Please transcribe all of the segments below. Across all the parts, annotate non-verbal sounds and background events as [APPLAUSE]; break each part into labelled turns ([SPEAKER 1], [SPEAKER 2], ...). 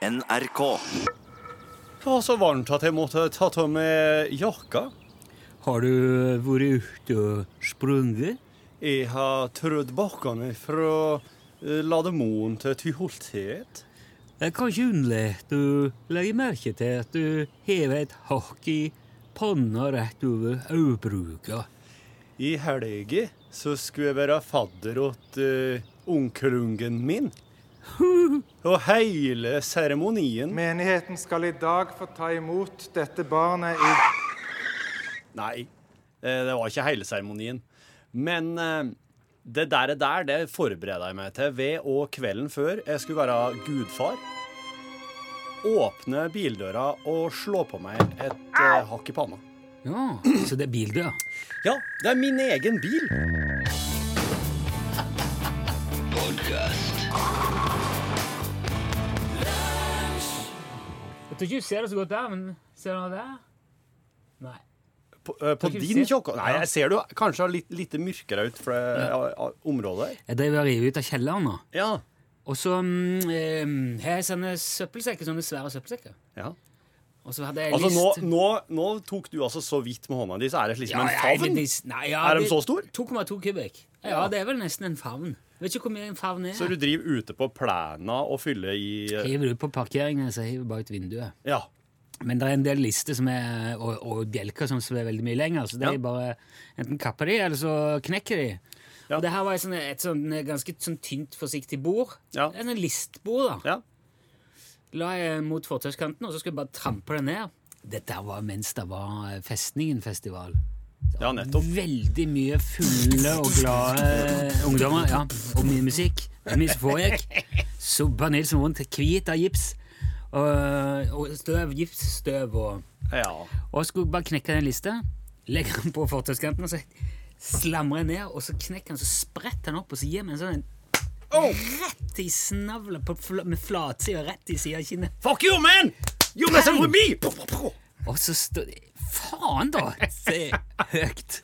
[SPEAKER 1] NRK.
[SPEAKER 2] Det var så varmt at jeg måtte ta av meg jakka.
[SPEAKER 3] Har du vært ute og sprunget?
[SPEAKER 2] Jeg har trødd bakkene fra eh, Lademoen til Tyholthet.
[SPEAKER 3] Det er kanskje unnlate å legge merke til at du hever et hakk i panna rett over øyebruka.
[SPEAKER 2] I helga så skulle jeg være fadder åt uh, onkelungen min. Og hele seremonien
[SPEAKER 4] Menigheten skal i dag få ta imot dette barnet i
[SPEAKER 2] Nei, eh, det var ikke hele seremonien. Men eh, det der, der det forbereda jeg meg til ved å kvelden før jeg skulle være gudfar. Åpne bildøra og slå på meg et eh, hakk i panna.
[SPEAKER 3] Ja, så det er bildøra
[SPEAKER 2] Ja, det er min egen bil.
[SPEAKER 3] Jeg tror ikke du ser det så godt der, men ser du noe der? Nei.
[SPEAKER 2] På, uh, på din kjøkken? Nei, jeg ser du kanskje har litt, litt mørkere ut for det ja, ja, området.
[SPEAKER 3] Jeg driver og river ut av kjelleren nå.
[SPEAKER 2] Ja.
[SPEAKER 3] Og så mm, eh, har jeg sånne søppelsekker, sånne svære søppelsekker.
[SPEAKER 2] ja.
[SPEAKER 3] Og så hadde jeg
[SPEAKER 2] Altså, nå,
[SPEAKER 3] lyst
[SPEAKER 2] nå, nå tok du altså så vidt med hånda di, så er det liksom
[SPEAKER 3] Ja,
[SPEAKER 2] en favn.
[SPEAKER 3] nei, ja,
[SPEAKER 2] Er de så stor?
[SPEAKER 3] 2,2 kubikk. Ja, det er vel nesten en favn. Vet ikke hvor mye en favn er.
[SPEAKER 2] Så du driver ute på plena og fyller i eh,
[SPEAKER 3] Hiver du på parkeringen, så hiver du bare ut vinduet.
[SPEAKER 2] Ja.
[SPEAKER 3] Men det er en del lister som er, og, og bjelker som er veldig mye lenger, så det
[SPEAKER 2] Ja.
[SPEAKER 3] er bare enten kapper de, eller så knekker de.
[SPEAKER 2] Ja.
[SPEAKER 3] Og det her var et, sånt, et sånt, ganske sånt tynt, forsiktig bord.
[SPEAKER 2] Ja.
[SPEAKER 3] En sånn listbord, da.
[SPEAKER 2] ja.
[SPEAKER 3] La jeg mot fortauskanten, og så skulle jeg bare trampe det ned. Dette var mens det var Festningen-festival.
[SPEAKER 2] Ja, nettopp.
[SPEAKER 3] Veldig mye fulle og glade ungdommer. ja, Og mye musikk. Mye som foregikk. Subba Nilsen rundt, hvit av gips. Og, og støv, gipsstøv og
[SPEAKER 2] ja.
[SPEAKER 3] Og skulle bare knekke den lista. Legge den på fortauskanten, og så slamrer jeg ned, og så knekker den, så spretter den opp, og så gir meg en sånn en Rett i snavla fl med flatsida rett i sida av kinnet.
[SPEAKER 2] Fuck you, man! You're messing with me!
[SPEAKER 3] Og så står Faen, da! Se høyt.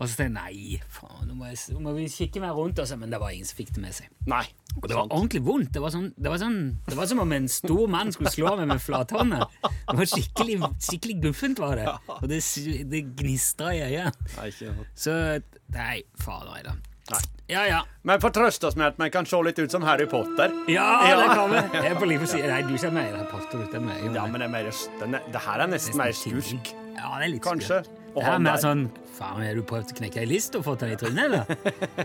[SPEAKER 3] Og så tenkte jeg nei, faen, nå må, jeg, nå må vi kikke meg rundt. Altså, men det var ingen som fikk det med seg.
[SPEAKER 2] Nei.
[SPEAKER 3] Og det var ordentlig vondt. Det var, sånn, det, var sånn, det var som om en stor mann skulle slå meg med flathånda. Det var skikkelig, skikkelig guffent, var det. Og det, det gnistra i øyet. Så Nei, fader heller.
[SPEAKER 2] Nei.
[SPEAKER 3] Ja, ja.
[SPEAKER 2] Men får trøste oss med at man kan se litt ut som Harry Potter.
[SPEAKER 3] Ja,
[SPEAKER 2] Ja.
[SPEAKER 3] det kan vi. Jeg er på livet å si Nei, du ser mer Harry Potter ut enn meg.
[SPEAKER 2] Ja, men det, er mer, det, det her er nesten mer skurk.
[SPEAKER 3] Ja, det er litt
[SPEAKER 2] Kanskje.
[SPEAKER 3] skurk.
[SPEAKER 2] Og
[SPEAKER 3] Det er mer sånn Faen, har du prøvd å knekke ei list og fått den i trynet, eller?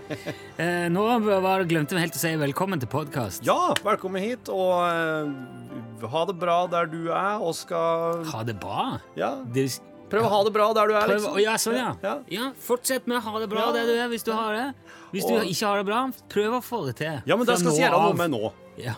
[SPEAKER 3] [LAUGHS] eh, nå var glemte vi helt å si velkommen til podkast.
[SPEAKER 2] Ja, velkommen hit, og uh, ha det bra der du er, og skal
[SPEAKER 3] Ha det bra.
[SPEAKER 2] Ja,
[SPEAKER 3] Det,
[SPEAKER 2] prøv å ha det bra der du er, liksom.
[SPEAKER 3] ja, sånn, ja.
[SPEAKER 2] Ja.
[SPEAKER 3] ja. Fortsett med å ha det bra
[SPEAKER 2] Ja.
[SPEAKER 3] der du er, hvis du har det. Hvis du
[SPEAKER 2] Og-
[SPEAKER 3] ikke har det bra, prøv å få det til.
[SPEAKER 2] Ja, men det skal vi gjøre noe med nå. [LAUGHS]
[SPEAKER 3] Ja.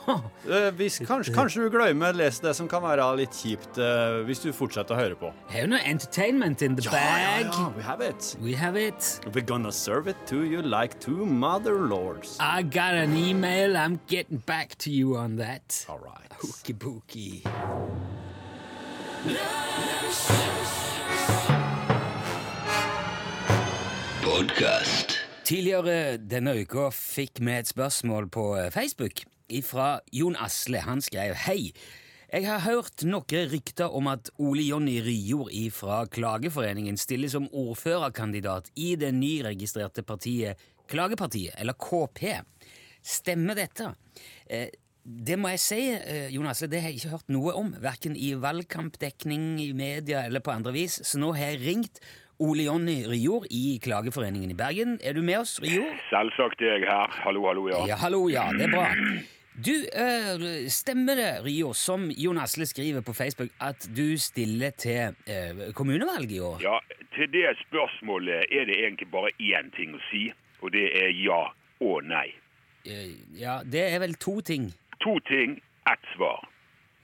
[SPEAKER 2] Eh, hvis, kanskje, kanskje du glemmer å lese det som kan være litt kjipt uh, hvis du fortsetter å høre på.
[SPEAKER 3] Har no entertainment in the bag.
[SPEAKER 2] we have it.
[SPEAKER 3] We have it.
[SPEAKER 2] We're gonna serve it to you like two mother lords.
[SPEAKER 3] I got an email. I'm getting back to you on that.
[SPEAKER 2] All right.
[SPEAKER 3] Hooky pooky. Tidligere denne uka fikk vi et spørsmål på eh, Facebook fra Jon Asle. Han skrev Hei. Jeg har hørt noen rykter om at Ole Jonny Ryjord fra Klageforeningen stiller som ordførerkandidat i det nyregistrerte partiet Klagepartiet, eller KP. Stemmer dette? Eh, det må jeg si, eh, Jon Asle, det har jeg ikke hørt noe om, verken i valgkampdekning, i media eller på andre vis, så nå har jeg ringt Ole Jonny Rior i Klageforeningen i Bergen. Er du med oss, Rior?
[SPEAKER 5] Selvsagt er jeg her. Hallo, hallo, ja.
[SPEAKER 3] Ja, hallo, ja, det er bra. Du, øh, stemmer det, Rio, som Jon Asle skriver på Facebook, at du stiller til øh, kommunevalg i år?
[SPEAKER 5] Ja, Til det spørsmålet er det egentlig bare én ting å si, og det er ja og nei.
[SPEAKER 3] Eh, ja, det er vel to ting.
[SPEAKER 5] To ting, ett svar.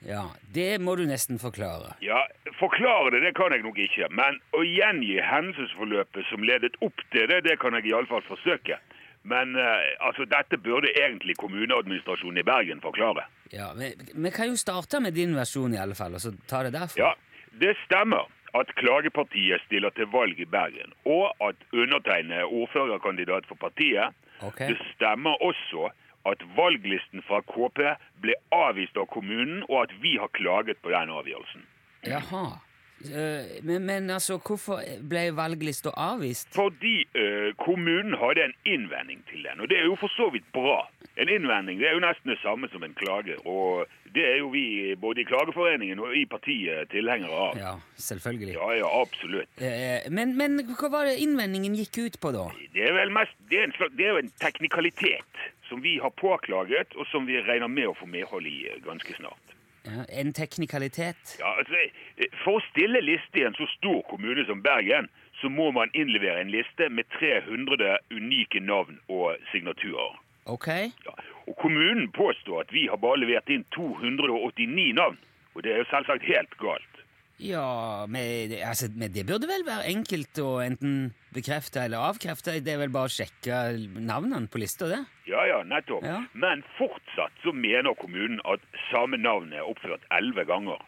[SPEAKER 3] Ja, det må du nesten forklare.
[SPEAKER 5] Ja, Forklare det det kan jeg nok ikke, men å gjengi hendelsesforløpet som ledet opp til det, det kan jeg iallfall forsøke. Men eh, altså, dette burde egentlig kommuneadministrasjonen i Bergen forklare.
[SPEAKER 3] Ja, Vi, vi kan jo starte med din versjon, i alle fall, og så ta det derfra.
[SPEAKER 5] Ja, det stemmer at Klagepartiet stiller til valg i Bergen, og at undertegnede er ordførerkandidat for partiet.
[SPEAKER 3] Okay.
[SPEAKER 5] Det stemmer også at valglisten fra KP ble avvist av kommunen, og at vi har klaget på den avgjørelsen.
[SPEAKER 3] Jaha. Eh, men, men altså, hvorfor ble valglista avvist?
[SPEAKER 5] Fordi uh, kommunen hadde en innvending til den, og det er jo for så vidt bra. En innvending det er jo nesten det samme som en klage, og det er jo vi både i Klageforeningen og i partiet tilhengere av.
[SPEAKER 3] Ja, selvfølgelig.
[SPEAKER 5] Ja, ja, absolutt.
[SPEAKER 3] Uh, men, men hva var det innvendingen gikk ut på, da?
[SPEAKER 5] Det er vel mest, det er, en slags, det er jo en teknikalitet som vi har påklaget, og som vi regner med å få medhold i eh, ganske snart.
[SPEAKER 3] Ja, en teknikalitet?
[SPEAKER 5] Ja, altså, eh, For å stille liste i en så stor kommune som Bergen, så må man innlevere en liste med 300 unike navn og signaturer.
[SPEAKER 3] Ok.
[SPEAKER 5] Ja, og kommunen påstår at vi har bare levert inn 289 navn, og det er jo selvsagt helt galt.
[SPEAKER 3] Ja, men, altså, men det burde vel være enkelt å enten bekrefte eller avkrefte? Det er vel bare å sjekke navnene på lista, det?
[SPEAKER 5] Ja, ja, nettopp.
[SPEAKER 3] Ja.
[SPEAKER 5] Men fortsatt så mener kommunen at samme navn er oppført elleve ganger.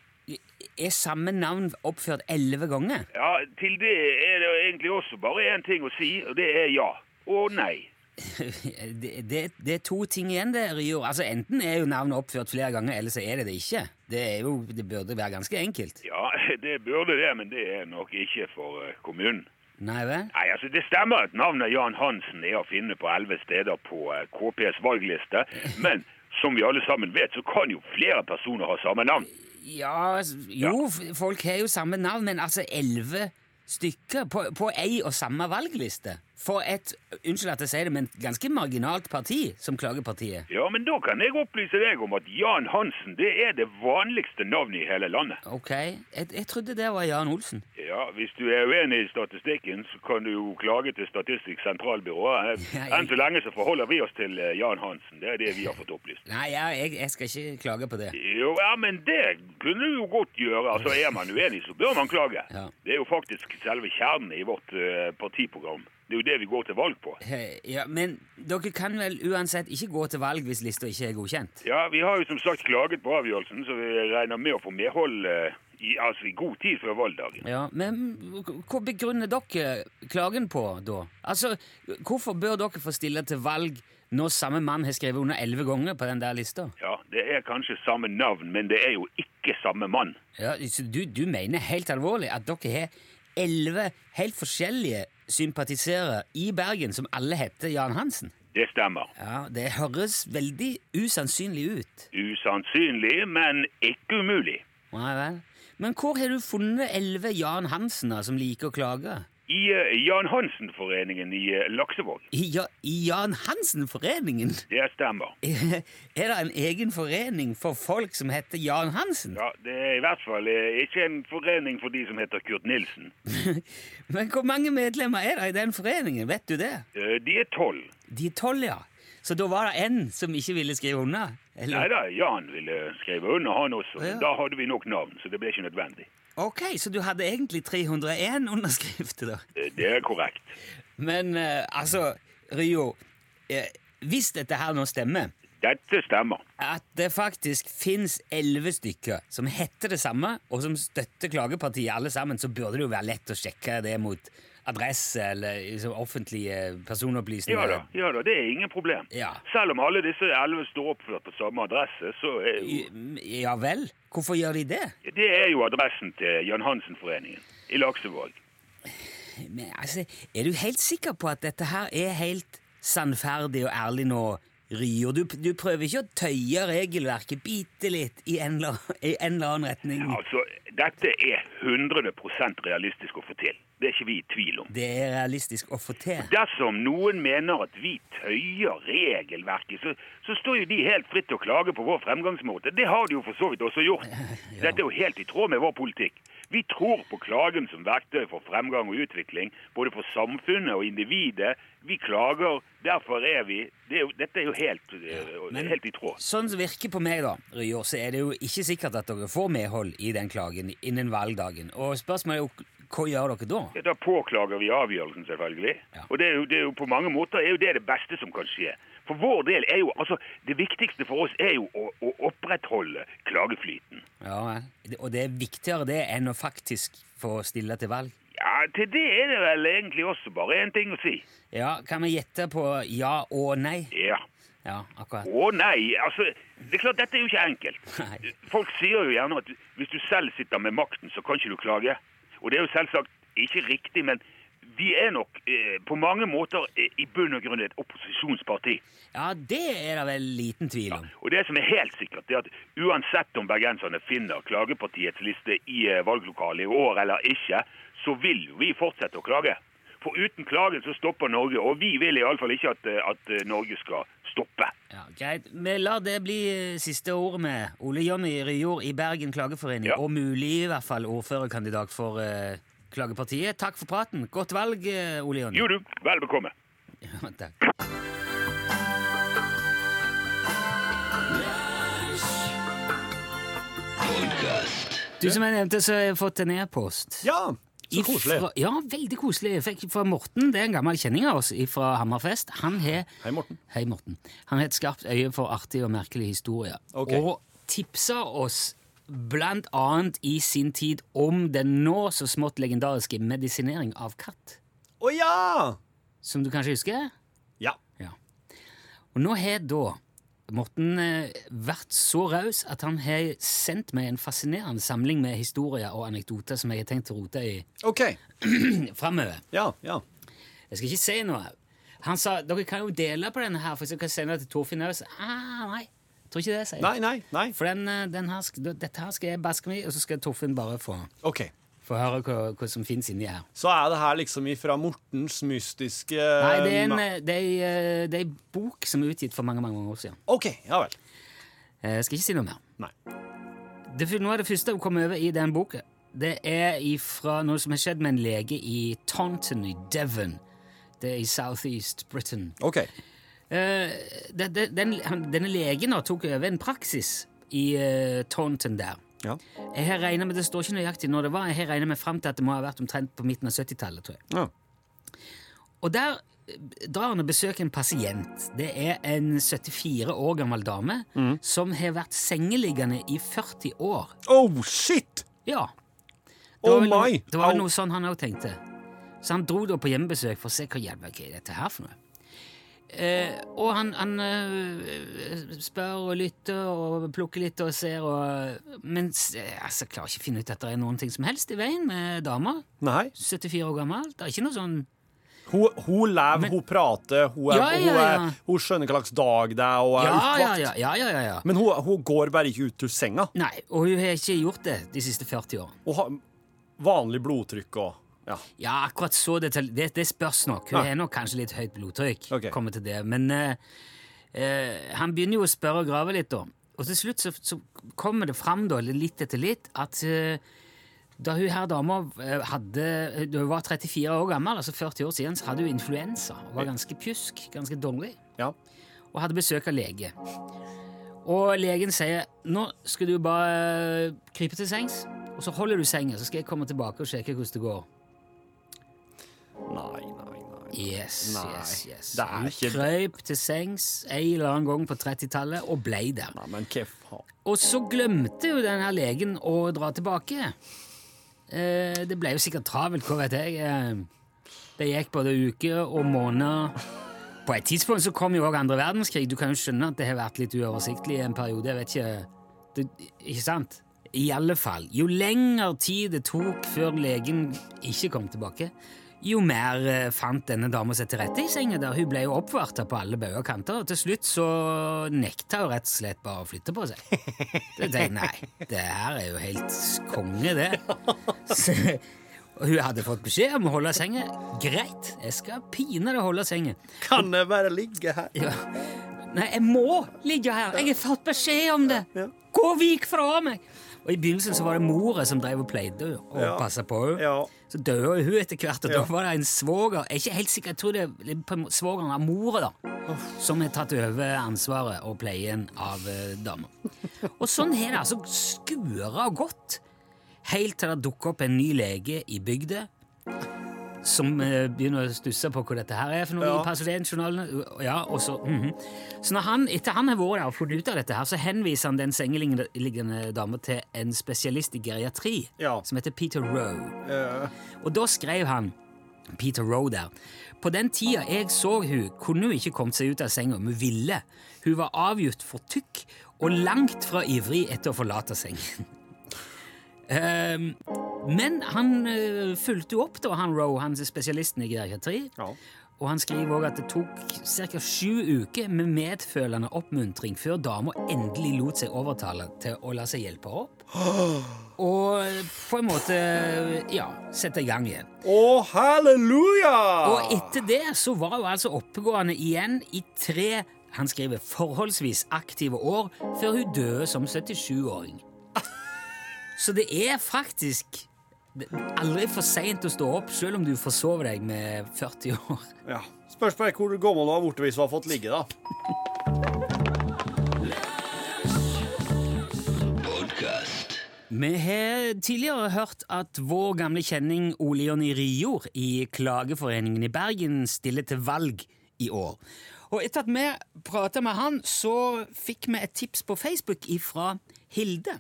[SPEAKER 3] Er samme navn oppført elleve ganger?
[SPEAKER 5] Ja, til det er det egentlig også bare én ting å si, og det er ja og nei. [LAUGHS]
[SPEAKER 3] Det, det, det er to ting igjen der, Rio. Altså, enten er jo navnet oppført flere ganger, eller så er det det ikke. Det, er jo, det burde være ganske enkelt.
[SPEAKER 5] Ja, [LAUGHS] det burde det, men det er nok ikke for eh, kommunen.
[SPEAKER 3] Nei vel?
[SPEAKER 5] Nei, altså Det stemmer at navnet Jan Hansen er å finne på elleve steder på eh, KPs valgliste, [LAUGHS] men som vi alle sammen vet, så kan jo flere personer ha samme navn.
[SPEAKER 3] Ja, jo, ja. folk har jo samme navn, men altså elleve stykker på, på ei og samme valgliste. For et, unnskyld at jeg sier det, men ganske marginalt parti som Klagepartiet.
[SPEAKER 5] Ja, men da kan jeg opplyse deg om at Jan Hansen det er det vanligste navnet i hele landet.
[SPEAKER 3] Ok, jeg, jeg trodde det var Jan Olsen.
[SPEAKER 5] Ja, Hvis du er uenig i statistikken, så kan du jo klage til Statistisk sentralbyrå. [LAUGHS] Enn så lenge så forholder vi oss til eh, Jan Hansen. Det er det vi har fått opplyst.
[SPEAKER 3] Nei, ja, jeg, jeg skal ikke klage på det.
[SPEAKER 5] Jo, ja, men det kunne du jo godt gjøre. Altså, Er man uenig, så bør man klage. [LAUGHS]
[SPEAKER 3] Ja.
[SPEAKER 5] Det er jo faktisk selve kjernen i vårt uh, partiprogram. Det er jo det vi går til valg på.
[SPEAKER 3] Ja, Men dere kan vel uansett ikke gå til valg hvis lista ikke er godkjent?
[SPEAKER 5] Ja, Vi har jo som sagt klaget på avgjørelsen, så vi regner med å få medhold eh, i, altså, i god tid før valgdagen.
[SPEAKER 3] Ja, Men hva begrunner dere klagen på, da? Altså, Hvorfor bør dere få stille til valg når samme mann har skrevet under elleve ganger på den der lista?
[SPEAKER 5] Ja, Det er kanskje samme navn, men det er jo ikke samme mann.
[SPEAKER 3] Ja, så du, du mener helt alvorlig at dere har elleve helt forskjellige sympatisører i Bergen som alle heter Jan Hansen?
[SPEAKER 5] Det stemmer.
[SPEAKER 3] Ja, Det høres veldig usannsynlig ut.
[SPEAKER 5] Usannsynlig, men ikke umulig.
[SPEAKER 3] Nei vel. Men hvor har du funnet elleve Jan Hansener som liker å klage?
[SPEAKER 5] I uh, Jan Hansen-foreningen i uh, Laksevåg.
[SPEAKER 3] I, ja, i Jan Hansen-foreningen?
[SPEAKER 5] Det stemmer. [LAUGHS]
[SPEAKER 3] Er det en egen forening for folk som heter Jan Hansen?
[SPEAKER 5] Ja, Det er i hvert fall uh, ikke en forening for de som heter Kurt Nilsen. [LAUGHS]
[SPEAKER 3] Men hvor mange medlemmer er det i den foreningen? Vet du det?
[SPEAKER 5] De er tolv.
[SPEAKER 3] De er tolv, ja. Så da var det en som ikke ville skrive under?
[SPEAKER 5] Nei da, Jan ville skrive under, han også.
[SPEAKER 3] Ja.
[SPEAKER 5] Da hadde vi nok navn, så det ble ikke nødvendig.
[SPEAKER 3] Ok, så du hadde egentlig 301 underskrifter, da?
[SPEAKER 5] Det er korrekt.
[SPEAKER 3] Men eh, altså, Rio, eh, hvis dette her nå stemmer,
[SPEAKER 5] Dette stemmer.
[SPEAKER 3] at det faktisk fins elleve stykker som heter det samme, og som støtter klagepartiet alle sammen, så burde det jo være lett å sjekke det mot adresse eller liksom, offentlige personopplysninger.
[SPEAKER 5] Ja da, ja da, det er ingen problem.
[SPEAKER 3] Ja.
[SPEAKER 5] Selv om alle disse elleve står oppført på samme adresse, så er jo
[SPEAKER 3] Ja vel? Hvorfor gjør de det?
[SPEAKER 5] Det er jo adressen til Jan Hansen-foreningen i Laksevåg.
[SPEAKER 3] Men altså, Er du helt sikker på at dette her er helt sannferdig og ærlig nå, Ryer. Du, du prøver ikke å tøye regelverket bitte litt i en eller, i en eller annen retning?
[SPEAKER 5] Altså, dette er 100% realistisk å få til. Det er ikke vi i tvil om.
[SPEAKER 3] Det er realistisk å få til.
[SPEAKER 5] Dersom noen mener at vi tøyer regelverket, så, så står jo de helt fritt til å klage på vår fremgangsmåte. Det har de jo for så vidt også gjort. [LAUGHS] Dette er jo helt i tråd med vår politikk. Vi tror på klagen som verktøy for fremgang og utvikling, både for samfunnet og individet. Vi klager, derfor er vi det er jo, Dette er jo helt, eh, helt i tråd.
[SPEAKER 3] Sånn som virker på meg, da, Rio, så er det jo ikke sikkert at dere får medhold i den klagen innen valgdagen. Og spørsmålet er jo hva gjør dere da?
[SPEAKER 5] Ja, Da påklager vi avgjørelsen, selvfølgelig.
[SPEAKER 3] Ja.
[SPEAKER 5] Og det er, jo, det er jo på mange måter er jo det det beste som kan skje. For vår del er jo, altså, Det viktigste for oss er jo å, å opprettholde klageflyten.
[SPEAKER 3] Ja. Og det er viktigere det enn å faktisk få stille til valg?
[SPEAKER 5] Ja, Til det er det vel egentlig også bare én ting å si.
[SPEAKER 3] Ja, Kan vi gjette på ja og nei?
[SPEAKER 5] Ja.
[SPEAKER 3] Ja, akkurat.
[SPEAKER 5] Å nei, altså, det er klart dette er jo ikke enkelt.
[SPEAKER 3] Nei.
[SPEAKER 5] Folk sier jo gjerne at hvis du selv sitter med makten, så kan ikke du klage. Og det er jo selvsagt ikke riktig, men vi er nok eh, på mange måter eh, i bunn og grunn et opposisjonsparti.
[SPEAKER 3] Ja, det er det vel liten tvil om.
[SPEAKER 5] Og det som er helt sikkert, er at uansett om bergenserne finner klagepartiets liste i eh, valglokalet i år eller ikke, så vil vi fortsette å klage. For uten klagen så stopper Norge, og vi vil iallfall ikke at, eh, at eh, Norge skal stoppe.
[SPEAKER 3] Ja, Greit. Vi lar det bli eh, siste ordet med Ole Jonny Ryjord i Bergen klageforening,
[SPEAKER 5] Ja.
[SPEAKER 3] og mulig i hvert fall ordførerkandidat for uh, Klagepartiet. Takk for praten. Godt valg, Ole Jonny.
[SPEAKER 5] Jo du, vel bekomme. [LAUGHS]
[SPEAKER 3] Ja, takk. Du, som jeg nevnte, så har jeg fått en e-post.
[SPEAKER 2] Ja, så koselig.
[SPEAKER 3] Ifra- ja, veldig koselig. Jeg fikk fra Morten, det er en gammel kjenning av oss fra Hammerfest. Han har
[SPEAKER 2] Hei, Morten.
[SPEAKER 3] Hei, Morten. Han har et skarpt øye for artige og merkelige historier.
[SPEAKER 2] Okay.
[SPEAKER 3] Og tipsa oss blant annet i sin tid om den nå så smått legendariske medisinering av katt.
[SPEAKER 2] Å ja!
[SPEAKER 3] Som du kanskje husker?
[SPEAKER 2] Ja.
[SPEAKER 3] Ja. Og nå har da Morten eh, vært så raus at han har sendt meg en fascinerende samling med historier og anekdoter som jeg har tenkt å rote i
[SPEAKER 2] OK. [CLEARS THROAT]
[SPEAKER 3] framover.
[SPEAKER 2] Ja, ja.
[SPEAKER 3] Jeg skal ikke si noe. Han sa dere kan jo dele på denne her, for så kan jeg sende den til Torfinn òg. Ah, nei. Tror ikke det, sier jeg.
[SPEAKER 2] Nei, nei, nei.
[SPEAKER 3] For den, eh, den her, dette her skal jeg baske meg i, og så skal Torfinn bare få,
[SPEAKER 2] OK.
[SPEAKER 3] Få høre hva, hva som fins inni her.
[SPEAKER 2] Så er det her liksom ifra Mortens mystiske
[SPEAKER 3] Nei, det er, en, eh, det, er, eh, det er en bok som er utgitt for mange mange år siden.
[SPEAKER 2] OK, ja vel.
[SPEAKER 3] Eh, Jeg skal ikke si noe mer.
[SPEAKER 2] Nei.
[SPEAKER 3] Det, noe av det første hun kom over i den boka, det er ifra noe som har skjedd med en lege i Taunton i Devon. Det er i Southeast Britain.
[SPEAKER 2] OK.
[SPEAKER 3] Uh, det, det, den, han, denne legen da tok over en praksis i uh, Taunton der.
[SPEAKER 2] Ja.
[SPEAKER 3] Jeg har regnet med, Det står ikke nøyaktig når det var, jeg har regnet med frem til at det må ha vært omtrent på midten av 70-tallet. tror jeg.
[SPEAKER 2] ja.
[SPEAKER 3] Og der eh, drar han og besøker en pasient. Det er en 74 år gammel dame som har vært sengeliggende i 40 år.
[SPEAKER 2] Oh, shit!
[SPEAKER 3] Ja.
[SPEAKER 2] Oh
[SPEAKER 3] vel
[SPEAKER 2] my!
[SPEAKER 3] Det var vel noe sånn han òg tenkte. Så han dro da på hjemmebesøk for å se hva hva er dette her for noe. Eh, og han, han eh, spør og lytter og plukker litt og ser og Men s- altså, klarer ikke å finne ut at det er noen ting som helst i veien med dama.
[SPEAKER 2] Nei.
[SPEAKER 3] 74 år gammel. Det er ikke noe sånn
[SPEAKER 2] Hun, hun lever, hun prater, hun, er,
[SPEAKER 3] Ja, ja,
[SPEAKER 2] hun, er, hun skjønner hva slags dag det er, og er
[SPEAKER 3] Ja, ja, ja. ja, ja, ja, ja.
[SPEAKER 2] Men hun, går bare ikke ut av senga.
[SPEAKER 3] Nei, og hun har ikke gjort det de siste 40 år.
[SPEAKER 2] Hun har vanlig blodtrykk og Ja.
[SPEAKER 3] Ja, akkurat så detalj... Det, det spørs nok. Hun har nok kanskje litt høyt blodtrykk.
[SPEAKER 2] Okay.
[SPEAKER 3] Kommer til det. Men uh, uh, han begynner jo å spørre og grave litt, da. Og til slutt så, så kommer det fram, da, litt etter litt, at uh, da hun her dama hadde Da hun var 34 år gammel, altså 40 år siden, så hadde hun influensa. Hun var ganske pjusk, ganske dårlig,
[SPEAKER 2] ja.
[SPEAKER 3] og hadde besøk av lege. Og legen sier nå skal du bare krype til sengs, og så holder du senga, så skal jeg komme tilbake og sjekke hvordan det går.
[SPEAKER 2] Nei, nei, nei.
[SPEAKER 3] Yes,
[SPEAKER 2] Nei,
[SPEAKER 3] yes, yes.
[SPEAKER 2] det er
[SPEAKER 3] Hun
[SPEAKER 2] ikke-
[SPEAKER 3] krøyp til sengs en eller annen gang på 30-tallet og blei der.
[SPEAKER 2] nei men hva faen?
[SPEAKER 3] Og så glemte jo denne legen å dra tilbake. Eh, det ble jo sikkert travelt, hva vet jeg. Eh, det gikk både uker og måneder. På et tidspunkt så kom jo òg andre verdenskrig. Du kan jo skjønne at det har vært litt uoversiktlig i en periode. Jeg vet ikke det, Ikke sant? I alle fall. Jo lengre tid det tok før legen ikke kom tilbake, jo mer eh, fant denne dama seg til rette i senga. der. Hun ble jo oppvarta på alle bauger og kanter, og til slutt så nekta hun rett og slett bare å flytte på seg. [LAUGHS] Det tenkte jeg, nei, det her er jo helt konge, det. [LAUGHS] Så, og hun hadde fått beskjed om å holde senga. Greit, jeg skal pinadø holde senga.
[SPEAKER 2] Kan jeg bare ligge her?
[SPEAKER 3] Ja. Nei, jeg må ligge her. Jeg har fått beskjed om det. Gå vik fra meg! Og I begynnelsen så var det mora som drev og pleide og
[SPEAKER 2] Ja.
[SPEAKER 3] passa på henne.
[SPEAKER 2] Ja.
[SPEAKER 3] Så døde hun etter hvert, og da var det en svoger Jeg er ikke helt sikker, jeg tror det er svogeren av mora, da. Som har tatt over ansvaret og pleien av eh, dama. Og sånn har det altså skura og gått. Helt til det dukker opp en ny lege i bygda som eh, begynner å stusse på hva dette her er for noe
[SPEAKER 2] Ja.
[SPEAKER 3] i pasientjournalene. Ja, og så, mhm. Så når han, etter han har vært der og funnet ut av dette, her, så henviser han den sengeliggende dama til en spesialist i geriatri
[SPEAKER 2] Ja.
[SPEAKER 3] som heter Peter Rowe.
[SPEAKER 2] Ja.
[SPEAKER 3] Og da skrev han Peter Roe der. På den tida jeg så hun, kunne hun ikke kommet seg ut av senga, Hun ville. Hun var avgjort for tykk og langt fra ivrig etter å forlate sengen. [LAUGHS] Ehm, men han uh, fulgte jo opp, da, han Roe, han spesialisten i geriatri.
[SPEAKER 2] Ja.
[SPEAKER 3] Og han skriver også at det tok ca. sju uker med medfølende oppmuntring før dama endelig lot seg overtale til å la seg hjelpe opp. [GASPS] Og på en måte ja, sette i gang igjen.
[SPEAKER 2] Å, halleluja!
[SPEAKER 3] Og etter det så var hun altså oppegående igjen i tre han skriver forholdsvis aktive år før hun døde som 77-åring. [LAUGHS] Så det er faktisk det er aldri for seint å stå opp, selv om du forsover deg med 40 år.
[SPEAKER 2] Ja. Spørs bare hvor gammel du har blitt hvis du har fått ligge, da.
[SPEAKER 3] Vi har tidligere hørt at vår gamle kjenning Ole Jonny Rior i Klageforeningen i Bergen stiller til valg i år. Og etter at vi prata med han, så fikk vi et tips på Facebook ifra Hilde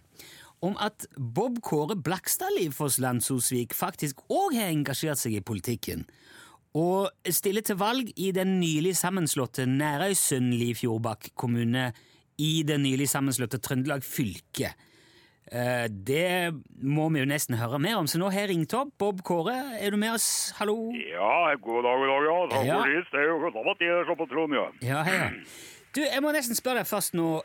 [SPEAKER 3] om at Bob Kåre Blakstadliv Foss Landsosvik faktisk òg har engasjert seg i politikken. Og stiller til valg i den nylig sammenslåtte Nærøysund-Lifjordbakk kommune i det nylig sammenslåtte Trøndelag fylke. Eh, Det må vi jo nesten høre mer om, så nå har jeg ringt opp. Bob Kåre, er du med oss? Hallo?
[SPEAKER 5] Ja, god dag, god dag, ja. Takk
[SPEAKER 3] Ja.
[SPEAKER 5] for sist. Det er jo godt at jeg er på Trond, ja.
[SPEAKER 3] Ja, hei. ja. Du, jeg må nesten spørre deg først nå.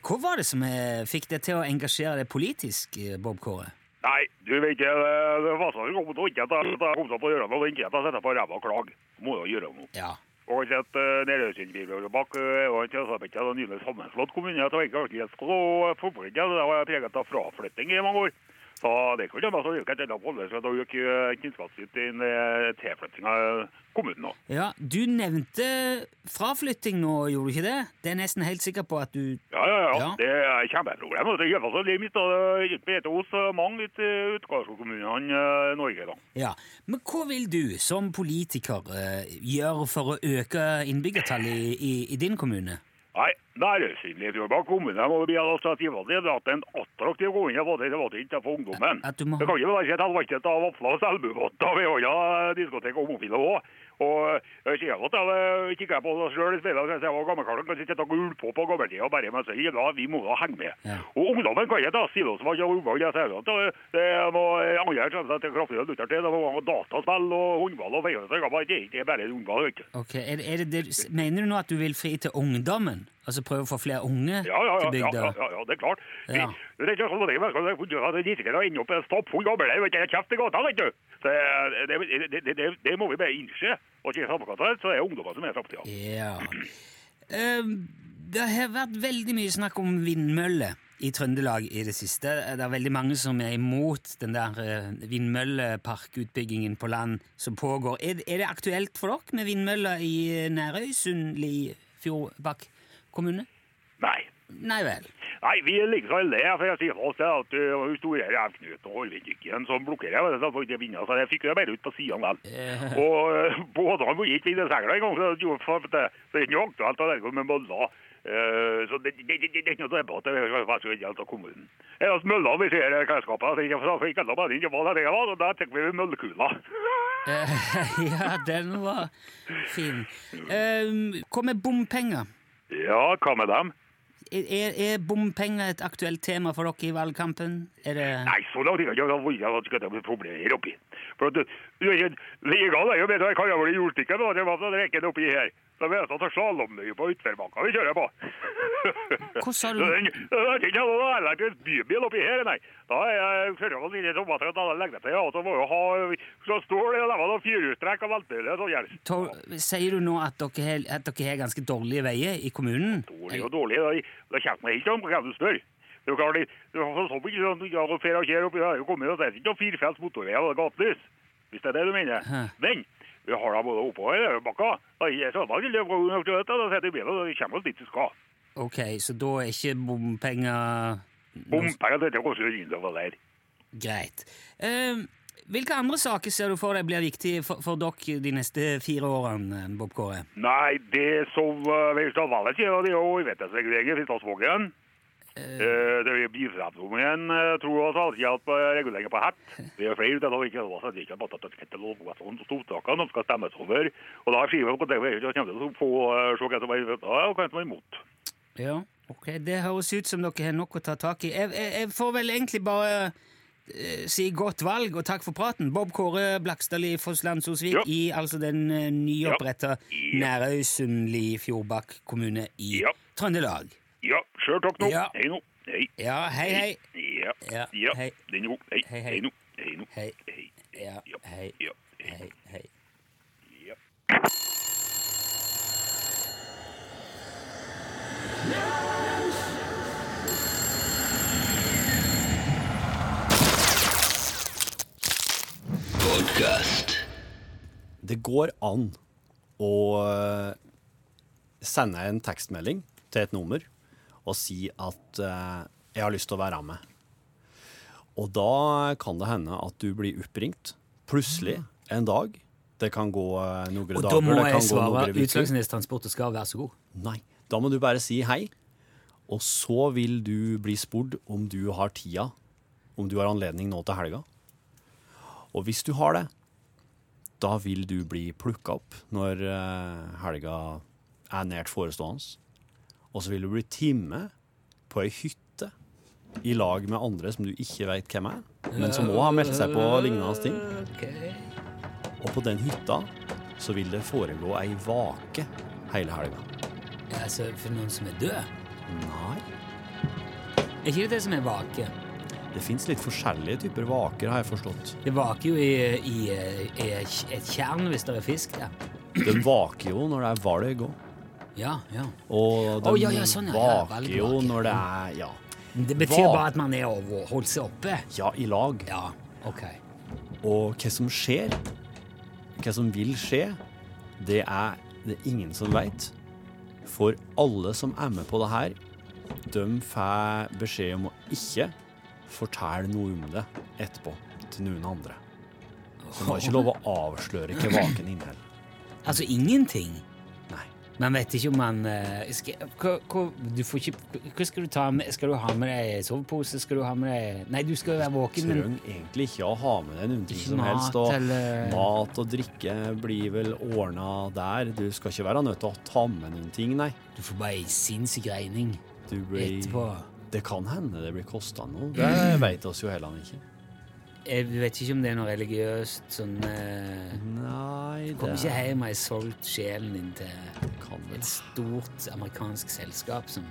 [SPEAKER 3] Hva var det som eh, fikk deg til å engasjere deg politisk, eh, Bob Kåre?
[SPEAKER 5] Nei, du vet ikke, det det var sånn at jeg ikke at kom til å gjøre noe, ikke at jeg setter på ræva og klage. Må jo gjøre noe.
[SPEAKER 3] Ja.
[SPEAKER 5] Og sett at Nerøysundbibelbakk og tilsvarende og nylig sammenslått kommune. Jeg tror ikke alltid jeg skal det. Det var preget av fraflytting i mange år. Så det kan ikke være så øke et eller annet så da øke kunnskapssynet i tilflytting av kommunen. nå.
[SPEAKER 3] ja. Du nevnte fraflytting nå, gjorde du ikke det? Det er nesten helt sikker på at du
[SPEAKER 5] Ja, ja, ja.
[SPEAKER 3] Ja.
[SPEAKER 5] Det er et kjempeproblem. Det gjør altså livet mitt, og det hos eh, mange ut utgangskommunene i Norge. da.
[SPEAKER 3] Ja. Men hva vil du som politiker eh, gjøre for å øke innbyggertallet i, i, i din kommune?
[SPEAKER 5] Nei, Nærøysundlig Fjordbakk kommune må bli administrativ. At en attraktiv kommune var det, det var det ikke for ungdommen.
[SPEAKER 3] At du må
[SPEAKER 5] Det kan ikke være et helvete av vafler og selbubåter. ved hånda og homofile òg. Og jeg ser at jeg kikker på det sjøl i speilet og ser jeg var gammelkaren kan sitte og gule på på gammeltida bare med seg. Ja, vi må da henge med.
[SPEAKER 3] Ja.
[SPEAKER 5] Og ungdommen kan ikke da stille oss ikke har. Jeg ser at det, det er noe andre kommer til kraftig lutter til. Det var dataspill og håndball og feiring. Det er ikke bare ungdom. vet du.
[SPEAKER 3] Ok, er, er det, det, Mener du nå at du vil fri til ungdommen? Altså prøve å få flere unge
[SPEAKER 5] Ja, ja, ja,
[SPEAKER 3] til bygda?
[SPEAKER 5] ja, ja, ja, det er klart. Vi,
[SPEAKER 3] Ja.
[SPEAKER 5] er sånn at det er sånn at det er ender opp en stappfull vet kjeft i gata, vet du. Så det, det, det, det, det må vi bare innse. Og ikke sammenkatte, så er det ungdommer som er framtida.
[SPEAKER 3] Ja. Ehm, det har vært veldig mye snakk om vindmøller i Trøndelag i det siste. Det er veldig mange som er imot den der eh, vindmølleparkutbyggingen på land som pågår. Er, er det aktuelt for dere med vindmøller i Nærøysund, Fjordbakk kommune?
[SPEAKER 5] Nei.
[SPEAKER 3] Nei vel.
[SPEAKER 5] Nei, vi ligger så heldige, for jeg sier fast det at uh, hun store revknut og Horvindkykken som blokkerer, det, så får ikke vinne, så jeg fikk det bare ut på siden vel.
[SPEAKER 3] Eh,
[SPEAKER 5] Og uh, båtene må ikke vinne segler engang, så det, gjorde for- det, så det er ikke noe aktuelt å legge med møller. Uh, så det, det, det, det er ikke noe debatt, det er faktisk ikke helt av kommunen. Det er at møller vi ser i klesskapet, så ikke alle bare ikke hva det var, og da tenker vi møllekula.
[SPEAKER 3] eh, [LAUGHS] ja, den var fin. Uh, hva med bompenger?
[SPEAKER 5] Ja, hva med dem?
[SPEAKER 3] Er, er, er bompenger et aktuelt tema for dere i valgkampen? Er det
[SPEAKER 5] Nei, så langt ikke. Jeg har ikke det problemer oppi. For at du er ikke, jo bedre enn kan jeg bli gjort da. Det var rekken oppi her. Så vet jeg at det er slalåmløye på utforbanka vi kjører på.
[SPEAKER 3] Hvordan sa du?
[SPEAKER 5] Det er det er ikke noe heller til bybil oppi her, nei. Da er jeg kjører i tomater og da legger jeg til, og så må jo ha så det, det var noen firehjulstrekk og veltøyler og.
[SPEAKER 3] Tor, sier du nå at dere, har, at dere har ganske dårlige veier i kommunen?
[SPEAKER 5] Dårlig og dårlig, det, det kommer meg ikke om hvem du spør. Det er jo klart, det, det er sånn ikke sånn, ja, og fer og kjær oppi her, kommer det, det er ikke noen firefelts motorvei og gatelys, hvis det er det du mener. Men, vi har da både oppover og bakka. Da er det sånn, da til dette, setter vi bilen, og det kommer oss dit vi skal.
[SPEAKER 3] Ok, så da er ikke bompenger
[SPEAKER 5] Bompenger, dette koster jo innover der.
[SPEAKER 3] greit. Uh, hvilke andre saker ser du for deg blir viktige for, for dere de neste fire årene, Bob Kåre?
[SPEAKER 5] Nei, det som uh, vi skal valget sier, det er jo uvettighetsregler i Frittasvågen. Eh, Det er bilfremtningen tror alltid at på reguleringen på hett. Det er flere til å ikke det ikke er bare at det er stortakene som skal stemmes over. Og da skriver vi at det, kommer til å få eh, se hva som er ja, og hva som er imot.
[SPEAKER 3] Ja, ok. Det høres ut som dere har nok å ta tak i. Jeg, jeg, jeg får vel egentlig bare uh, si godt valg og takk for praten. Bob Kåre Blakstadli Fosslandsosvik
[SPEAKER 5] Ja.
[SPEAKER 3] i altså den uh, nyoppretta
[SPEAKER 5] Ja.
[SPEAKER 3] Nærøysundli Fjordbakk kommune i
[SPEAKER 5] Ja.
[SPEAKER 3] Trøndelag.
[SPEAKER 5] Sjøl takk nå.
[SPEAKER 3] Ja.
[SPEAKER 5] Hei nå. Hei.
[SPEAKER 3] Ja, hei, hei.
[SPEAKER 5] Ja.
[SPEAKER 3] Ja,
[SPEAKER 5] Ja.
[SPEAKER 3] hei.
[SPEAKER 5] Den er god. Hei.
[SPEAKER 3] Hei, hei.
[SPEAKER 5] Hei nå. Hei nå.
[SPEAKER 3] Hei.
[SPEAKER 5] Hei.
[SPEAKER 3] Ja, hei,
[SPEAKER 5] Ja.
[SPEAKER 3] hei, hei.
[SPEAKER 5] Ja.
[SPEAKER 2] Det går an å eh, sende en tekstmelding til et nummer og si at eh, jeg har lyst til å være med. Og da kan det hende at du blir oppringt plutselig en dag. Det kan gå eh, noen
[SPEAKER 3] Og
[SPEAKER 2] dager,
[SPEAKER 3] da må
[SPEAKER 2] det
[SPEAKER 3] jeg
[SPEAKER 2] kan gå
[SPEAKER 3] svare og skal være så god.
[SPEAKER 2] Nei, da må du bare si hei, og så vil du bli spurt om du har tida, om du har anledning nå til helga. Og hvis du har det, da vil du bli plukka opp når eh, helga er nært forestående. Og så vil du bli time på ei hytte i lag med andre som du ikke veit hvem er, men som òg har meldt seg på lignende ting. Og på den hytta så vil det foregå ei vake hele helga.
[SPEAKER 3] Altså, for noen som er død?
[SPEAKER 2] Nei.
[SPEAKER 3] Er ikke det det som er vake?
[SPEAKER 2] Det fins litt forskjellige typer vaker, har jeg forstått.
[SPEAKER 3] Det vaker jo i, i, i et tjern hvis det er fisk der.
[SPEAKER 2] Det vaker jo når det er valg òg.
[SPEAKER 3] Ja, ja.
[SPEAKER 2] Og de
[SPEAKER 3] oh, ja, ja, sånn, ja.
[SPEAKER 2] Vaker jo når det er ja,
[SPEAKER 3] Det betyr bare at man er over, holder seg oppe.
[SPEAKER 2] ja, i lag.
[SPEAKER 3] Ja, ok.
[SPEAKER 2] Og hva som skjer, hva som vil skje, det er det ingen som veit. For alle som er med på det her, de får beskjed om å ikke fortelle noe om det etterpå til noen andre. Så de har ikke lov å avsløre hva vaken inneholder.
[SPEAKER 3] Altså ingenting? Man vet ikke om man eh, skal, hva, hva, du får ikke, hva skal du ta med? Skal du ha med deg sovepose? Skal du ha med deg Nei, du skal være våken, Du
[SPEAKER 2] trenger egentlig ikke å ha med deg noen ting som
[SPEAKER 3] mat
[SPEAKER 2] helst. Og
[SPEAKER 3] eller-
[SPEAKER 2] mat og drikke blir vel ordna der. Du skal ikke være nødt til å ta med noen ting, nei.
[SPEAKER 3] du får bare ei sinnssyk regning
[SPEAKER 2] blir,
[SPEAKER 3] etterpå.
[SPEAKER 2] det kan hende det blir kosta noe. Det vet oss jo heller ikke.
[SPEAKER 3] Jeg vet ikke om det er noe religiøst sånn eh,
[SPEAKER 2] Nei,
[SPEAKER 3] Kommer
[SPEAKER 2] det
[SPEAKER 3] ikke hjem og har solgt sjelen din til
[SPEAKER 2] kan vel
[SPEAKER 3] et stort amerikansk selskap som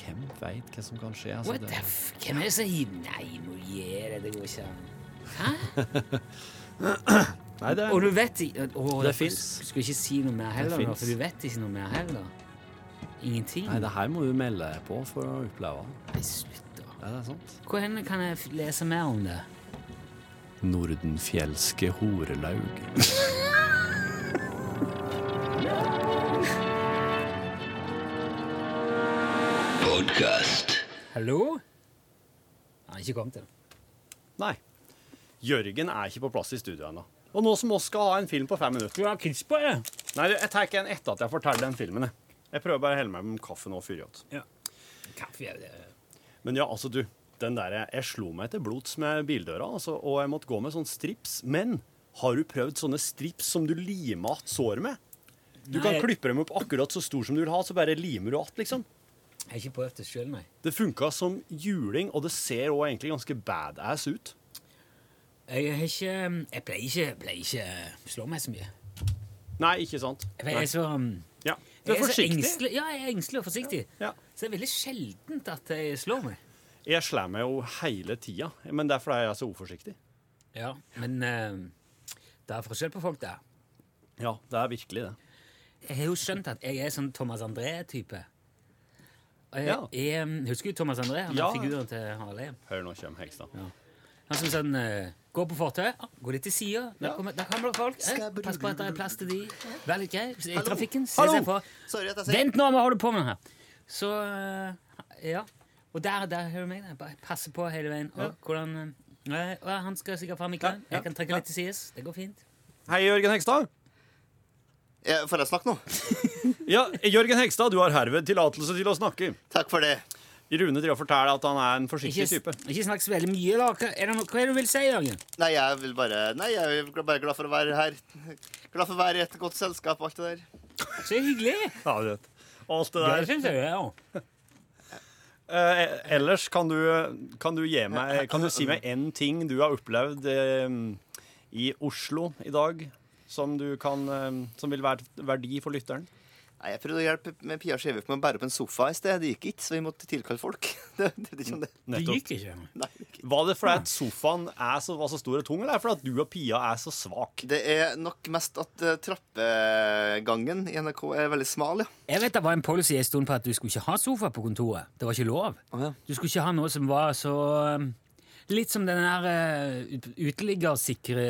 [SPEAKER 2] Hvem veit hva som kan skje? Altså,
[SPEAKER 3] What
[SPEAKER 2] det,
[SPEAKER 3] the f... Hvem er det som gir Nei, må gi det. Det går ikke an. Hæ? [LAUGHS]
[SPEAKER 2] nei, det
[SPEAKER 3] Og du vet ikke å,
[SPEAKER 2] Det
[SPEAKER 3] du Skulle ikke si noe mer heller, nå, for du vet ikke noe mer heller. Ingenting.
[SPEAKER 2] Nei, det her må du melde deg på for å oppleve.
[SPEAKER 3] Nei, slutt,
[SPEAKER 2] Ja, det er sant.
[SPEAKER 3] Hvor henne kan jeg lese mer om det?
[SPEAKER 2] Nordenfjelske horelaug. Podcast.
[SPEAKER 3] Hallo? Han har ikke kommet til
[SPEAKER 2] Nei. Jørgen er ikke på plass i studio ennå. Og nå som oss skal ha en film på fem minutter
[SPEAKER 3] Du har kids på det?
[SPEAKER 2] Nei, jeg tar ikke en etter at jeg forteller den filmen. Jeg, jeg prøver bare å helle meg med kaffe nå før yacht.
[SPEAKER 3] Kaffe er det.
[SPEAKER 2] Men ja, altså, du. Den der, jeg slo meg til blods med bildøra, altså, og jeg måtte gå med sånn strips. Men har du prøvd sånne strips som du limer att såret med? Du kan
[SPEAKER 3] jeg...
[SPEAKER 2] klippe dem opp akkurat så stor som du vil ha, så bare limer du att, liksom.
[SPEAKER 3] Jeg har ikke prøvd det sjøl, nei.
[SPEAKER 2] Det funka som juling, og det ser òg egentlig ganske badass ut.
[SPEAKER 3] Jeg har ikke Jeg pleier ikke, pleier ikke slå meg så mye.
[SPEAKER 2] Nei, ikke sant?
[SPEAKER 3] Jeg jeg så um,
[SPEAKER 2] Ja. Du
[SPEAKER 3] jeg
[SPEAKER 2] er forsiktig.
[SPEAKER 3] engstelig, ja, jeg er engstelig og forsiktig.
[SPEAKER 2] Ja.
[SPEAKER 3] Så det er veldig sjeldent at jeg slår meg.
[SPEAKER 2] Jeg slår meg jo hele tida, men det er jeg er så uforsiktig.
[SPEAKER 3] Ja, Men uh, det er forskjell på folk det.
[SPEAKER 2] Ja, det er virkelig det.
[SPEAKER 3] Jeg har jo skjønt at jeg er sånn Thomas André-type. Jeg,
[SPEAKER 2] Ja.
[SPEAKER 3] jeg, husker du Thomas André? Han er
[SPEAKER 2] Ja.
[SPEAKER 3] figuren til Harlem.
[SPEAKER 2] Hør, nå kommer Hegstad.
[SPEAKER 3] Han som sånn eh, Går på fortauet, gå litt til sida. Der,
[SPEAKER 2] Ja.
[SPEAKER 3] kommer- der kommer det folk. Eh, pass på at det er plass til de. Vær litt grei i trafikken. Se
[SPEAKER 2] Hallo.
[SPEAKER 3] seg for.
[SPEAKER 1] Sorry at jeg ser
[SPEAKER 3] Vent nå, hva holder du på med her? Så eh, Ja. Og der, der hører du meg. der. Bare passe på hele veien. Og, hvordan, eh, å, han skal sikkert fram i køen.
[SPEAKER 2] Ja, ja,
[SPEAKER 3] Jeg kan trekke
[SPEAKER 2] ja.
[SPEAKER 3] litt til sides. Det går fint.
[SPEAKER 2] Hei, Jørgen Hegstad.
[SPEAKER 1] Eh, Får jeg snakke nå? [LAUGHS]
[SPEAKER 2] Ja, Jørgen Hegstad, du har herved tillatelse til å snakke.
[SPEAKER 1] Takk for det.
[SPEAKER 2] Rune driver og forteller at han er en forsiktig
[SPEAKER 3] Ikke,
[SPEAKER 2] type.
[SPEAKER 3] ikke snakk så veldig mye, da. Hva er det noe, hva er det du vil si, Jørgen?
[SPEAKER 1] Nei, jeg vil bare Nei, jeg er bare glad for å være her. Glad for å være i et godt selskap og alt det der.
[SPEAKER 3] Så hyggelig.
[SPEAKER 2] Ja, du vet. Alt det der.
[SPEAKER 3] Det syns jeg, ja. [LAUGHS]
[SPEAKER 2] Eh, ellers kan du, kan du gi meg Kan du si meg én ting du har opplevd eh, i Oslo i dag som, du kan, eh, som vil være verdi for lytteren?
[SPEAKER 1] Nei, Jeg prøvde å hjelpe med Pia Skjevik med å bære opp en sofa i sted. Det gikk ikke, så vi måtte tilkalle folk. [LAUGHS] Det, det, det, det.
[SPEAKER 3] Det gikk ikke.
[SPEAKER 1] Nei, det gikk ikke.
[SPEAKER 2] Var det fordi at sofaen er så, var så stor og tung, eller er det fordi at du og Pia er så svak?
[SPEAKER 1] Det er nok mest at uh, trappegangen i NRK er veldig smal, ja.
[SPEAKER 3] Jeg vet det var en policy en stund på at du skulle ikke ha sofa på kontoret. Det var ikke lov.
[SPEAKER 1] Oh, ja.
[SPEAKER 3] Du skulle ikke ha noe som var så um, Litt som den der uh, ut- uteliggersikre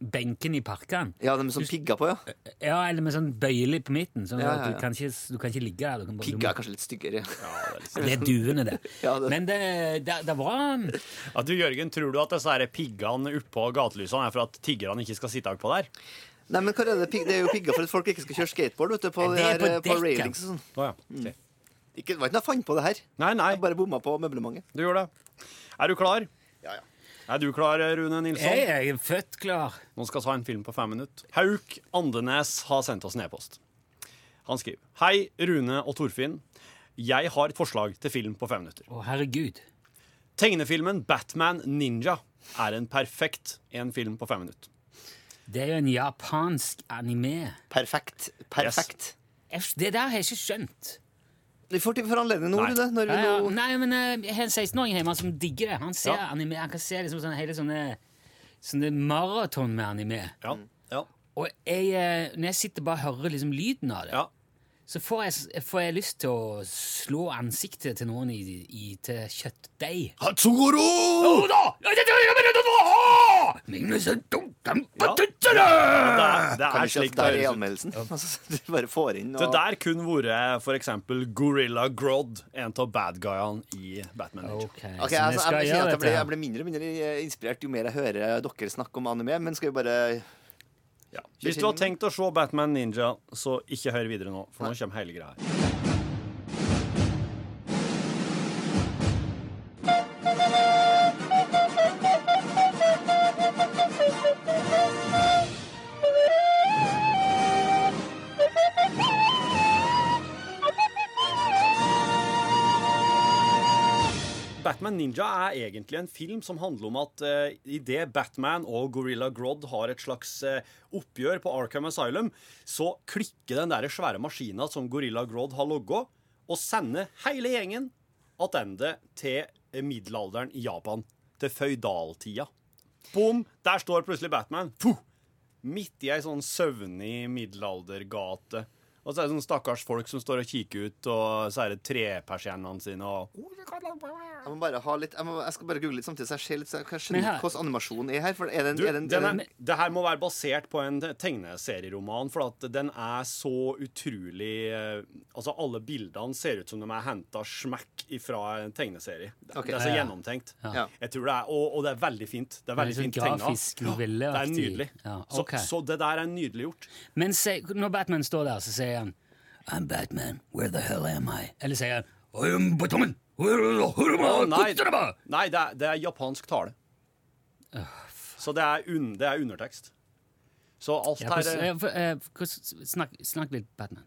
[SPEAKER 3] benken i parkene.
[SPEAKER 1] Ja, med sånn pigger på, ja.
[SPEAKER 3] Ja, eller med sånn bøyelig på midten. Sånn
[SPEAKER 1] Ja,
[SPEAKER 3] at
[SPEAKER 1] ja,
[SPEAKER 3] du kan, ikke, du kan ikke ligge der. Du kan bare,
[SPEAKER 1] Pigger
[SPEAKER 3] må-
[SPEAKER 1] er kanskje litt styggere. [LAUGHS]
[SPEAKER 3] Det er duene, det. [LAUGHS]
[SPEAKER 1] Ja, det-
[SPEAKER 3] Men det, det, det var
[SPEAKER 2] ja, du, Jørgen, Tror du at disse her piggene oppå gatelysene er for at tiggerne ikke skal sitte oppå der?
[SPEAKER 1] Nei, men hva er det? Det er jo pigger for at folk ikke skal kjøre skateboard vet du, på,
[SPEAKER 3] Det
[SPEAKER 1] de
[SPEAKER 3] er på
[SPEAKER 1] eh, på railings og sånn.
[SPEAKER 2] Oh, ja. ok.
[SPEAKER 1] Ikke, det var ikke noe jeg fant på det her.
[SPEAKER 2] Nei, nei,
[SPEAKER 1] Jeg bare bomma på møblementet.
[SPEAKER 2] du gjorde det. Er du klar?
[SPEAKER 1] Ja, ja.
[SPEAKER 2] Er du klar, Rune Nilsson?
[SPEAKER 3] Jeg er født klar.
[SPEAKER 2] Nå skal vi ha en film på fem minutter. Hauk Andenes har sendt oss en e-post. Han skriver Hei, Rune og Torfinn. Jeg har et forslag til film på fem minutter.
[SPEAKER 3] Å, herregud.
[SPEAKER 2] Tegnefilmen Batman Ninja er en perfekt en film på fem minutter.
[SPEAKER 3] Det er jo en japansk anime.
[SPEAKER 1] Perfekt. Perfekt.
[SPEAKER 3] Det der har jeg ikke skjønt.
[SPEAKER 1] Vi får til for anledning nå,
[SPEAKER 2] Nei.
[SPEAKER 1] det. Når vi
[SPEAKER 3] Ja, ja.
[SPEAKER 1] nå
[SPEAKER 3] Nei, men eh, Jeg har en 16-åring hjemme som digger det. Han ser
[SPEAKER 2] Ja.
[SPEAKER 3] anime, han kan se liksom sånne, hele sånne, sånne maraton med anime.
[SPEAKER 2] Ja. ja.
[SPEAKER 3] Og jeg, eh, når jeg sitter bare og hører liksom lyden av det,
[SPEAKER 2] ja.
[SPEAKER 3] Så får jeg, får jeg lyst til å slå ansiktet til noen i, i til kjøttdeig.
[SPEAKER 2] Hatsugoro!
[SPEAKER 3] Ja.
[SPEAKER 2] Det er, det er slik det
[SPEAKER 1] er
[SPEAKER 2] høres
[SPEAKER 1] anmeldelsen? [LAUGHS] Altså, du bare får inn
[SPEAKER 2] Det der kunne vært for eksempel Gorilla Grodd, en av bad guyene i Batman Okay,
[SPEAKER 3] Ok,
[SPEAKER 1] Ok,
[SPEAKER 3] så vi
[SPEAKER 1] altså, jeg, jeg,
[SPEAKER 3] jeg,
[SPEAKER 1] ble, jeg ble mindre og mindre inspirert jo mer jeg hører dere snakke om anime. Men skal vi bare
[SPEAKER 2] Ja. Hvis du har tenkt å se Batman Ninja, så ikke hør videre nå, for nå kommer hele greia. Batman Ninja er egentlig en film som handler om at uh, idet Batman og Gorilla Grodd har et slags uh, oppgjør på Arkham Asylum, så klikker den der svære maskina som Gorilla Grodd har logga, og sender hele gjengen tilbake til eh, middelalderen i Japan. Til føydaltida. Bom! Der står plutselig Batman. Puh! Midt i ei sånn søvnig middelaldergate. Og så er det sånne stakkars folk som står og kikker ut, og så er det trepersiennene sine og
[SPEAKER 1] Jeg må bare ha litt Jeg, må, jeg skal bare google litt samtidig, så jeg ser litt så jeg kan skjønne
[SPEAKER 3] her-
[SPEAKER 1] hvordan animasjonen er her. For er det
[SPEAKER 2] Du,
[SPEAKER 1] er den, en,
[SPEAKER 2] den
[SPEAKER 1] er det
[SPEAKER 2] her må være basert på en tegneserieroman, for at den er så utrolig eh, Altså, alle bildene ser ut som de er henta smekk ifra en tegneserie. Det,
[SPEAKER 1] Ok.
[SPEAKER 2] det er så
[SPEAKER 3] gjennomtenkt. ja.
[SPEAKER 1] Ja.
[SPEAKER 2] Jeg tror det er, og, og det er veldig fint. Det er veldig
[SPEAKER 3] sånn
[SPEAKER 2] fint tegna. Det er nydelig.
[SPEAKER 3] Ja,
[SPEAKER 2] så, så det der er nydelig gjort.
[SPEAKER 3] Men se, når Batman står der, så sier han I'm Batman, where the hell am I? Eller sier han I'm Batman, where the am I?
[SPEAKER 2] Å, nei, nei det, er, det er japansk tale. Så det er, un, det er undertekst. Så alt
[SPEAKER 3] Ja,
[SPEAKER 2] her er
[SPEAKER 3] eh, snakk, snakk litt Batman.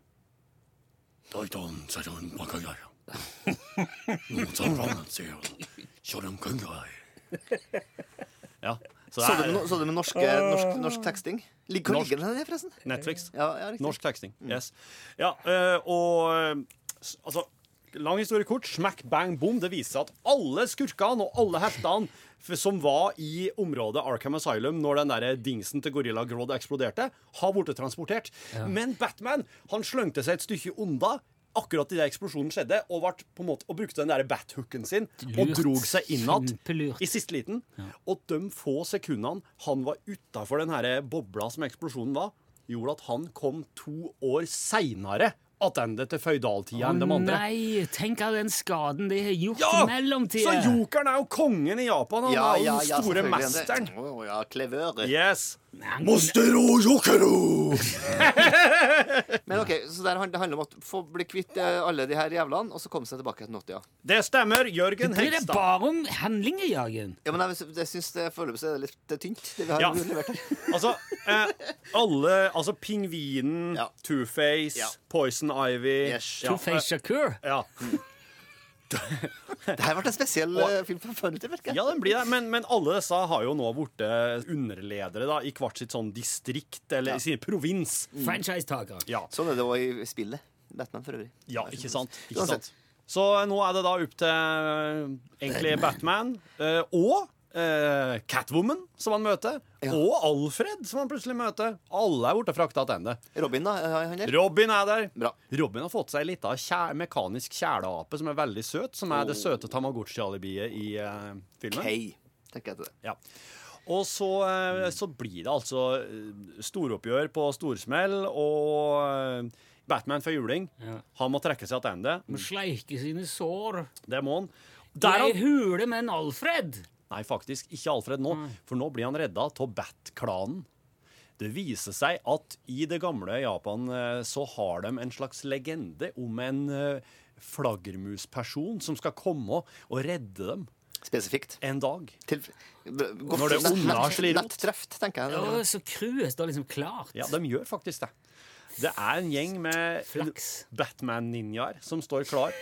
[SPEAKER 2] Ja. Så
[SPEAKER 1] så, du
[SPEAKER 2] det
[SPEAKER 1] med,
[SPEAKER 2] er
[SPEAKER 1] så du med norske, norsk, norsk teksting? Lig- Hvor
[SPEAKER 2] Norsk.
[SPEAKER 1] ligger den her, forresten?
[SPEAKER 2] Netflix.
[SPEAKER 1] Ja, ja.
[SPEAKER 2] Norsk teksting. Yes. Ja, eh, og eh, altså Lang historie kort. Smack, bang, boom. Det viser seg at alle skurkene og alle heltene som var i området Arkham Asylum når den der dingsen til Gorilla Grodd eksploderte, har blitt transportert. Men Batman han slengte seg et stykke unna akkurat idet eksplosjonen skjedde, og, vart, på en måte, og brukte den der bathooken sin og drog seg innad i siste liten. Og de få sekundene han var utafor den her bobla som eksplosjonen var, gjorde at han kom to år seinere tilbake til føydaltida enn de andre.
[SPEAKER 3] Nei, tenk av den skaden de har gjort
[SPEAKER 2] Ja!
[SPEAKER 3] i mellomtida.
[SPEAKER 2] Så jokeren er jo kongen i Japan. Han
[SPEAKER 1] Ja,
[SPEAKER 2] er jo
[SPEAKER 1] ja,
[SPEAKER 2] den
[SPEAKER 1] ja,
[SPEAKER 2] store mesteren.
[SPEAKER 1] Å, ja, klevøret.
[SPEAKER 2] Yes. Mostero jokero! [LAUGHS]
[SPEAKER 1] Men ok, så der, det handler om å få bli kvitt eh, alle de her jævlene, og så komme seg tilbake til Nottia.
[SPEAKER 2] Det stemmer. Jørgen
[SPEAKER 3] Blir det
[SPEAKER 2] er
[SPEAKER 3] bare om handlinger, Jørgen?
[SPEAKER 1] Ja, men jeg, jeg syns det foreløpig er litt det tynt, det vi har
[SPEAKER 2] Ja.
[SPEAKER 1] levert her. [LAUGHS]
[SPEAKER 2] Altså, eh, alle Altså Pingvinen,
[SPEAKER 1] Ja.
[SPEAKER 2] Two-Face,
[SPEAKER 1] Ja.
[SPEAKER 2] Poison Ivy
[SPEAKER 1] Yes.
[SPEAKER 3] Two-Face Shakur?
[SPEAKER 2] eh, ja.
[SPEAKER 1] Det her ble en spesiell
[SPEAKER 2] Og-
[SPEAKER 1] eh, film merker jeg.
[SPEAKER 2] ja, den blir det. Men, men alle disse har jo nå blitt underledere da, i hvert sitt sånn distrikt, eller i sin provins.
[SPEAKER 3] Franchisetakere.
[SPEAKER 2] Ja.
[SPEAKER 1] Sånn er det òg i spillet. Batman for øvrig.
[SPEAKER 2] Ja, ikke sant? Ikke sant? Så nå er det da opp til eh, egentlig Batman eh, og eh, Catwoman, som han møter,
[SPEAKER 1] Ja.
[SPEAKER 2] og Alfred, som han plutselig møter. Alle er borte frakta tilbake.
[SPEAKER 1] Robin, da? Er han der?
[SPEAKER 2] Robin er der.
[SPEAKER 1] Bra.
[SPEAKER 2] Robin har fått seg ei lita kjæ mekanisk kjæleape som er veldig søt, som er det søte Tamagotchi-alibiet i eh, filmen.
[SPEAKER 1] Kay, tenker jeg til det.
[SPEAKER 2] Ja. Og så, eh, så blir det altså eh, storoppgjør på storsmell, og eh, Batman får juling.
[SPEAKER 3] Ja.
[SPEAKER 2] Han må trekke seg tilbake.
[SPEAKER 3] Må sleike sine sår.
[SPEAKER 2] Det må han.
[SPEAKER 3] Det
[SPEAKER 2] Der
[SPEAKER 3] er
[SPEAKER 2] han
[SPEAKER 3] hule med en Alfred.
[SPEAKER 2] Nei, faktisk ikke Alfred nå, for nå blir han redda av Bat-klanen. Det viser seg at i det gamle Japan eh, så har de en slags legende om en eh, flaggermusperson som skal komme og redde dem
[SPEAKER 1] Spesifikt.
[SPEAKER 2] en dag.
[SPEAKER 1] Til, går,
[SPEAKER 2] Når det onde har slått rot.
[SPEAKER 1] Tenker jeg.
[SPEAKER 3] Ja, så crewet står liksom klart.
[SPEAKER 2] Ja, de gjør faktisk det. Det er en gjeng med Batman-ninjaer som står klar.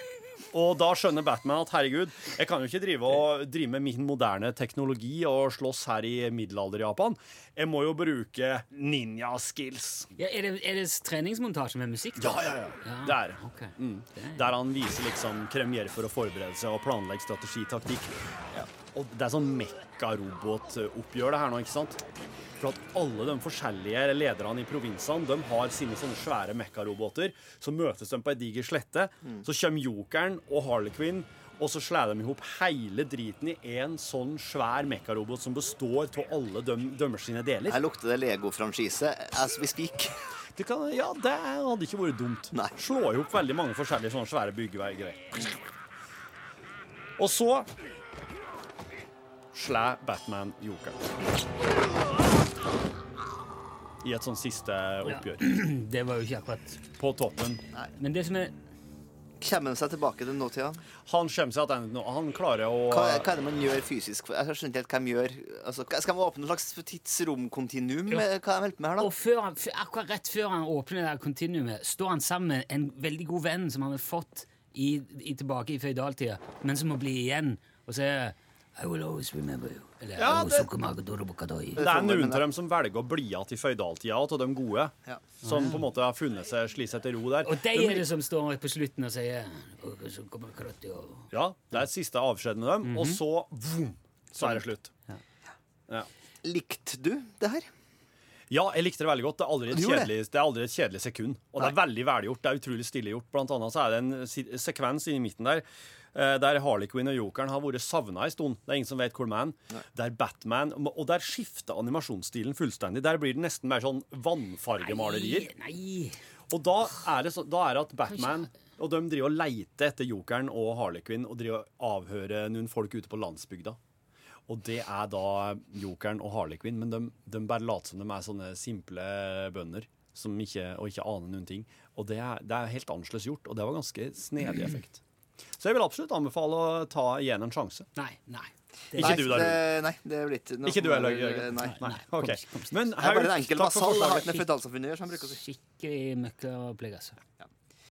[SPEAKER 2] Og da skjønner Batman at herregud, jeg kan jo ikke drive, og, drive med min moderne teknologi og slåss her i middelalder-Japan. Jeg må jo bruke ninja-skills.
[SPEAKER 3] Ja, er, det, er det treningsmontasje med musikk? da?
[SPEAKER 2] Ja, ja, ja. Det er okay.
[SPEAKER 3] mm. Det er-
[SPEAKER 2] Der han viser liksom kremier for å forberede seg og planlegge strategi, taktikk. Og det er sånn mekka-robot-oppgjør det her nå, ikke sant? For at alle de forskjellige lederne i provinsene de har sine sånne svære mekka-roboter. Så møtes de på ei diger slette. Så kommer jokeren og Harley Quinn, og så slår de i hop hele driten i én sånn svær mekka-robot som består av alle dem, dømmers sine deler.
[SPEAKER 1] Her lukter det Lego-franchise as we speak. [LAUGHS]
[SPEAKER 2] Det kan, ja, det hadde ikke vært dumt.
[SPEAKER 1] Nei.
[SPEAKER 2] Slå i hop veldig mange forskjellige sånne svære byggegreier. Og så slår Batman jokeren. I et sånn siste oppgjør. [CLEARS THROAT]
[SPEAKER 3] Det var jo ikke akkurat
[SPEAKER 2] På toppen.
[SPEAKER 3] Men det som er
[SPEAKER 1] Kommer han seg tilbake til nåtida?
[SPEAKER 2] Han kommer seg tilbake. Han klarer å
[SPEAKER 1] Hva, er- hva er det man gjør fysisk? Jeg skjønner ikke helt hva de gjør. Altså, skal man åpne et slags tidsromkontinuum?
[SPEAKER 3] Ja.
[SPEAKER 1] Hva de holder på med her,
[SPEAKER 3] Og
[SPEAKER 1] da?
[SPEAKER 3] før han, akkurat rett før han åpner det kontinuumet, står han sammen med en veldig god venn som han har fått i, i, tilbake i føydaltida, men som må bli igjen, og sier I will always remember you. Eller,
[SPEAKER 2] Ja, det-
[SPEAKER 3] suck my dodobokadoi».
[SPEAKER 2] Det er noen av dem som velger å bli igjen i føydaltida, av de gode.
[SPEAKER 1] Ja.
[SPEAKER 2] Som på en måte har funnet seg slik etter til ro der.
[SPEAKER 3] Og de er det som står på slutten og sier «I og-
[SPEAKER 2] Ja, det er siste avskjed med dem, og så vroom, så er det slutt. Ja.
[SPEAKER 1] Likte du det her?
[SPEAKER 2] Ja, jeg likte det veldig godt. Det er aldri et, kjedelig, det er aldri et kjedelig sekund. Og det er veldig velgjort. Det er utrolig stille gjort. Blant annet så er det en sekvens inni midten der der Harley Quinn og Jokeren har vært savna en stund. Det er ingen som vet hvor de er. Der Batman Og der skifter animasjonsstilen fullstendig. Der blir det nesten mer sånn vannfargemalerier.
[SPEAKER 3] Nei, nei.
[SPEAKER 2] Og da er det, så, da er det at Batman og de driver og leiter etter Jokeren og Harley Quinn og driver og avhører noen folk ute på landsbygda. Og det er da Jokeren og Harley Quinn, men de, de bare later som de er sånne simple bønder som ikke, og ikke aner noen ting. Og det er, det er helt annerledes gjort, og det var ganske snedig effekt. Så jeg vil absolutt anbefale å ta igjen en sjanse.
[SPEAKER 3] Nei, nei.
[SPEAKER 2] Ikke
[SPEAKER 1] nei,
[SPEAKER 2] du da,
[SPEAKER 1] det, nei, det blir ikke noe
[SPEAKER 2] Ikke du heller,
[SPEAKER 1] er-
[SPEAKER 2] Jørgen?
[SPEAKER 1] Nei.
[SPEAKER 2] Nei. ok.
[SPEAKER 3] ikke, ikke.
[SPEAKER 2] Men
[SPEAKER 1] Det er
[SPEAKER 2] Hauk, takk for.
[SPEAKER 1] Det
[SPEAKER 2] forslaget.
[SPEAKER 1] ikke med føydalsamfunnet å gjøre, som